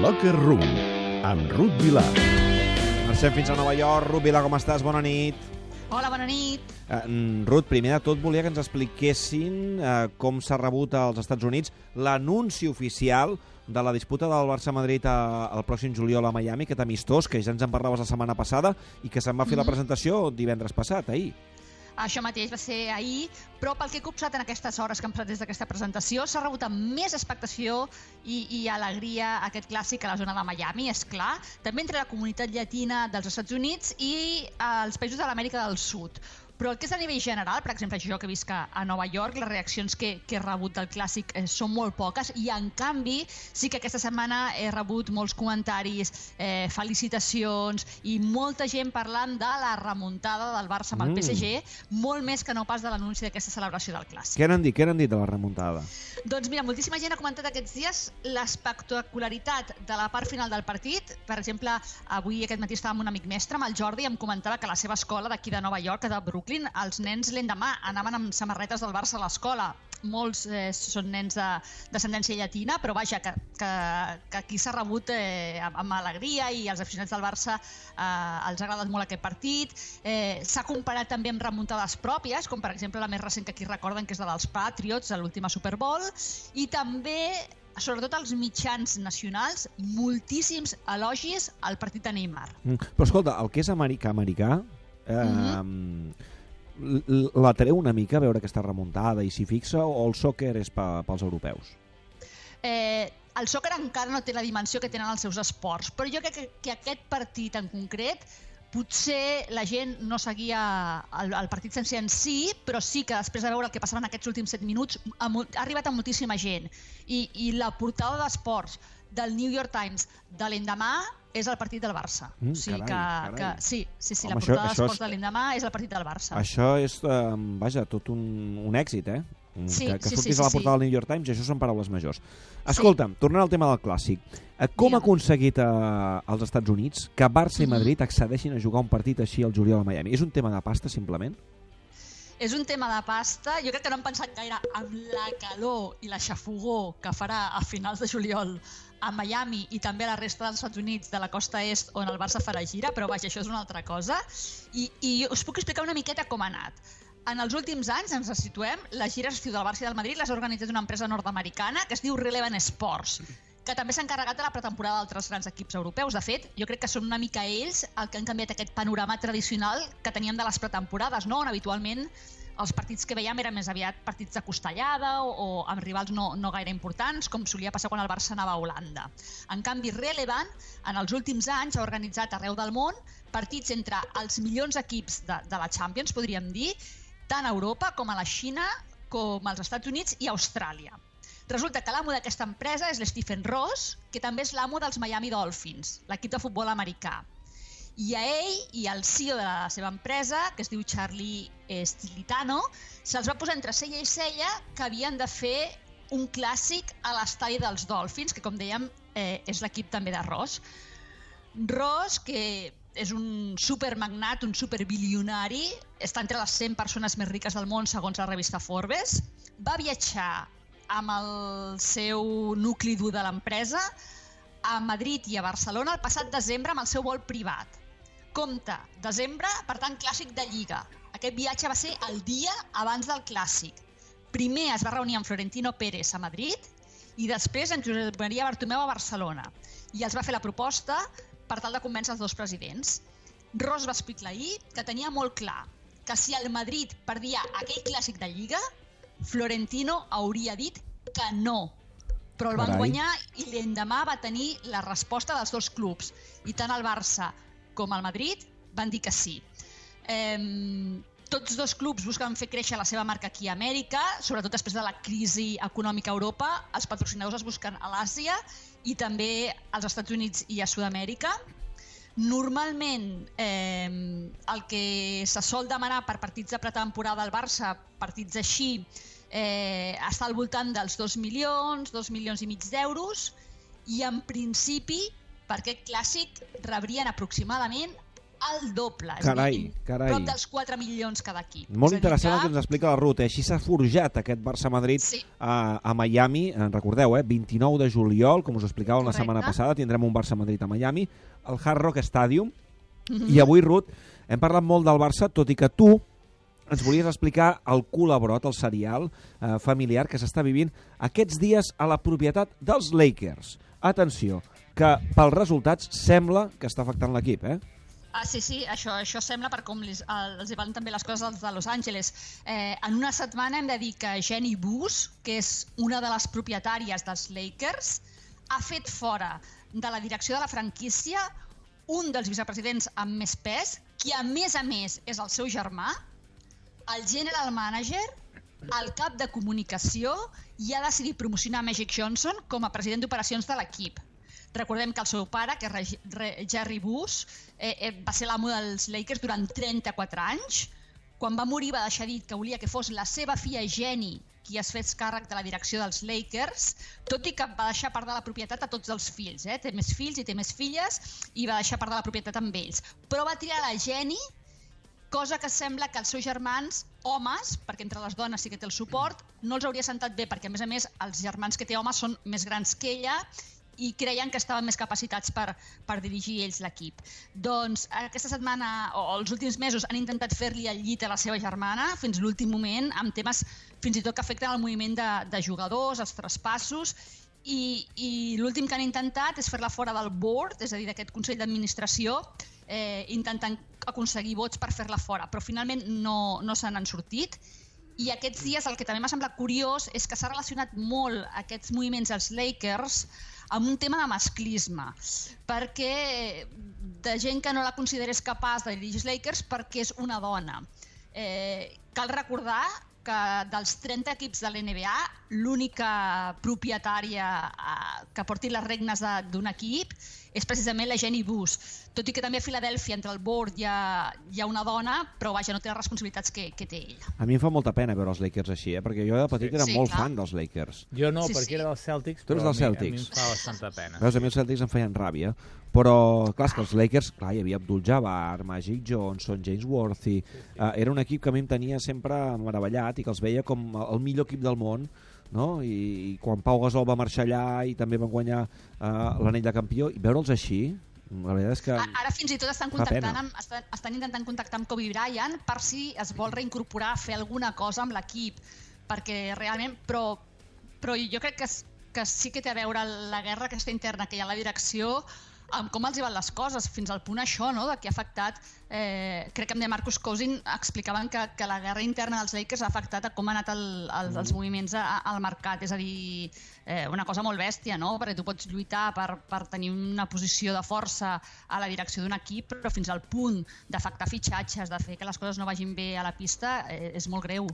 Locker Room, amb Ruth Vilar. Marxem fins a Nova York. Ruth Vila, com estàs? Bona nit. Hola, bona nit. Uh, Ruth, primer de tot volia que ens expliquessin uh, com s'ha rebut als Estats Units l'anunci oficial de la disputa del Barça-Madrid el pròxim juliol a Miami, aquest amistós, que ja ens en parlaves la setmana passada i que se'n va fer mm -hmm. la presentació divendres passat, ahir. Això mateix va ser ahir, però pel que he copsat en aquestes hores que hem passat des d'aquesta presentació, s'ha rebut amb més expectació i, i alegria aquest clàssic a la zona de Miami, és clar, també entre la comunitat llatina dels Estats Units i els països de l'Amèrica del Sud. Però el que és a nivell general, per exemple, jo que visc a Nova York, les reaccions que, que he rebut del clàssic eh, són molt poques i, en canvi, sí que aquesta setmana he rebut molts comentaris, eh, felicitacions i molta gent parlant de la remuntada del Barça amb el PSG, mm. molt més que no pas de l'anunci d'aquesta celebració del clàssic. Què n'han dit? Què n'han dit de la remuntada? Doncs mira, moltíssima gent ha comentat aquests dies l'espectacularitat de la part final del partit. Per exemple, avui aquest matí estava amb un amic mestre, amb el Jordi, i em comentava que la seva escola d'aquí de Nova York, de Brooklyn, Brooklyn, els nens l'endemà anaven amb samarretes del Barça a l'escola. Molts eh, són nens de descendència llatina, però vaja, que, que, que aquí s'ha rebut eh, amb, amb alegria i els aficionats del Barça eh, els ha agradat molt aquest partit. Eh, s'ha comparat també amb remuntades pròpies, com per exemple la més recent que aquí recorden, que és la dels Patriots, a l'última Super Bowl, i també sobretot als mitjans nacionals, moltíssims elogis al partit de Neymar. Mm, però escolta, el que és americà-americà, eh, mm -hmm la treu una mica veure aquesta remuntada i s'hi fixa o el sòquer és pels europeus? Eh, el sòquer encara no té la dimensió que tenen els seus esports, però jo crec que, que aquest partit en concret potser la gent no seguia el, el partit sense en si, però sí que després de veure el que passava en aquests últims 7 minuts ha, ha arribat a moltíssima gent. I, i la portada d'esports del New York Times de l'endemà és el partit del Barça. Mm, o sigui carai, que, carai. que sí, sí, sí Home, la portada d'esports és... de l'endemà és el partit del Barça. Això és, eh, vaja, tot un, un èxit, eh? Mm, sí, que, que sí, sortis sí, sí, a la portada sí. del New York Times, això són paraules majors. Escolta'm, sí. tornant al tema del clàssic, eh, com ha aconseguit eh, als Estats Units que Barça i mm-hmm. Madrid accedeixin a jugar un partit així al juliol a Miami? És un tema de pasta, simplement? És un tema de pasta. Jo crec que no han pensat gaire amb la calor i la xafogó que farà a finals de juliol a Miami i també a la resta dels Estats Units de la costa est on el Barça farà gira, però vaja, això és una altra cosa. I, i us puc explicar una miqueta com ha anat. En els últims anys, ens situem, les gires estiu del Barça i del Madrid les ha organitzat una empresa nord-americana que es diu Relevant Sports, que també s'ha encarregat de la pretemporada d'altres grans equips europeus. De fet, jo crec que són una mica ells el que han canviat aquest panorama tradicional que teníem de les pretemporades, no? on habitualment els partits que veiem eren més aviat partits de costellada o, o amb rivals no, no gaire importants, com solia passar quan el Barça anava a Holanda. En canvi, Relevant, en els últims anys, ha organitzat arreu del món partits entre els milions equips de, de la Champions, podríem dir, tant a Europa com a la Xina, com als Estats Units i Austràlia. Resulta que l'amo d'aquesta empresa és l'Stephen Ross, que també és l'amo dels Miami Dolphins, l'equip de futbol americà. I a ell i al CEO de la seva empresa, que es diu Charlie Stilitano, se'ls va posar entre cella i cella que havien de fer un clàssic a l'estadi dels Dolphins, que com dèiem eh, és l'equip també de Ross. Ross, que és un supermagnat, un superbilionari, està entre les 100 persones més riques del món segons la revista Forbes, va viatjar amb el seu nucli dur de l'empresa a Madrid i a Barcelona el passat desembre amb el seu vol privat Compte, desembre, per tant, clàssic de Lliga. Aquest viatge va ser el dia abans del clàssic. Primer es va reunir amb Florentino Pérez a Madrid i després en Josep Maria Bartomeu a Barcelona. I els va fer la proposta per tal de convèncer els dos presidents. Ros va explicar ahir que tenia molt clar que si el Madrid perdia aquell clàssic de Lliga, Florentino hauria dit que no, però el van Carai. guanyar i l'endemà va tenir la resposta dels dos clubs. I tant el Barça com el Madrid van dir que sí. Eh, tots dos clubs busquen fer créixer la seva marca aquí a Amèrica, sobretot després de la crisi econòmica a Europa. Els patrocinadors es busquen a l'Àsia i també als Estats Units i a Sud-amèrica. Normalment, eh, el que se sol demanar per partits de pretemporada al Barça, partits així, eh, està al voltant dels 2 milions, 2 milions i mig d'euros, i en principi per aquest clàssic rebrien aproximadament el doble. Carai, dir, carai. Prop dels 4 milions cada equip. Molt interessant que... el que ens explica la ruta. Així s'ha forjat aquest Barça-Madrid sí. a, a Miami. En recordeu, eh? 29 de juliol, com us explicàvem la setmana passada, tindrem un Barça-Madrid a Miami, al Hard Rock Stadium. Mm -hmm. I avui, Ruth, hem parlat molt del Barça, tot i que tu ens volies explicar el col·laborot, el serial eh, familiar que s'està vivint aquests dies a la propietat dels Lakers. Atenció, que pels resultats sembla que està afectant l'equip, eh? Ah, sí, sí, això, això sembla per com els, els van també les coses de Los Angeles. Eh, en una setmana hem de dir que Jenny Bus, que és una de les propietàries dels Lakers, ha fet fora de la direcció de la franquícia un dels vicepresidents amb més pes, qui a més a més és el seu germà, el general manager, el cap de comunicació i ha decidit promocionar Magic Johnson com a president d'operacions de l'equip. Recordem que el seu pare, que és Jerry Bush, eh, eh, va ser l'amo dels Lakers durant 34 anys. Quan va morir va deixar dit que volia que fos la seva filla Jenny qui es fes càrrec de la direcció dels Lakers, tot i que va deixar part de la propietat a tots els fills. Eh? Té més fills i té més filles i va deixar part de la propietat amb ells. Però va triar la Jenny, cosa que sembla que els seus germans, homes, perquè entre les dones sí que té el suport, no els hauria sentat bé, perquè a més a més els germans que té homes són més grans que ella i creien que estaven més capacitats per, per dirigir ells l'equip. Doncs aquesta setmana o els últims mesos han intentat fer-li el llit a la seva germana fins l'últim moment amb temes fins i tot que afecten el moviment de, de jugadors, els traspassos i, i l'últim que han intentat és fer-la fora del board, és a dir, d'aquest Consell d'Administració, eh, intentant aconseguir vots per fer-la fora, però finalment no, no se n'han sortit i aquests dies el que també m'ha semblat curiós és que s'ha relacionat molt aquests moviments als Lakers amb un tema de masclisme, perquè de gent que no la considerés capaç de dirigir Lakers perquè és una dona. Eh, cal recordar que dels 30 equips de l'NBA, l'única propietària eh, que porti les regnes d'un equip és precisament la Jenny Bus. Tot i que també a Filadèlfia, entre el board, hi ha, hi ha una dona, però vaja, no té les responsabilitats que, que té ella. A mi em fa molta pena veure els Lakers així, eh? perquè jo de petit sí. era sí, molt clar. fan dels Lakers. Jo no, sí, perquè sí. era dels Celtics, tu eres dels Celtics. a mi em fa bastanta pena. Veus, a mi els Celtics em feien ràbia, però clar, que els Lakers, clar, hi havia Abdul Jabbar, Magic Johnson, James Worthy, sí, sí. Uh, era un equip que a mi em tenia sempre meravellat i que els veia com el millor equip del món no? I, i quan Pau Gasol va marxar allà i també van guanyar uh, l'anell de campió i veure'ls així la veritat és que ara fins i tot estan contactant amb, estan, estan intentant contactar amb Kobe Bryant per si es vol reincorporar a fer alguna cosa amb l'equip perquè realment però, però jo crec que, que sí que té a veure la guerra aquesta interna que hi ha a la direcció com els hi van les coses, fins al punt això, no?, de que ha afectat, eh, crec que amb de Marcus Cousin explicaven que, que la guerra interna dels Lakers ha afectat a com han anat el, el, els mm. moviments a, al mercat, és a dir, eh, una cosa molt bèstia, no?, perquè tu pots lluitar per, per tenir una posició de força a la direcció d'un equip, però fins al punt d'afectar fitxatges, de fer que les coses no vagin bé a la pista, eh, és molt greu.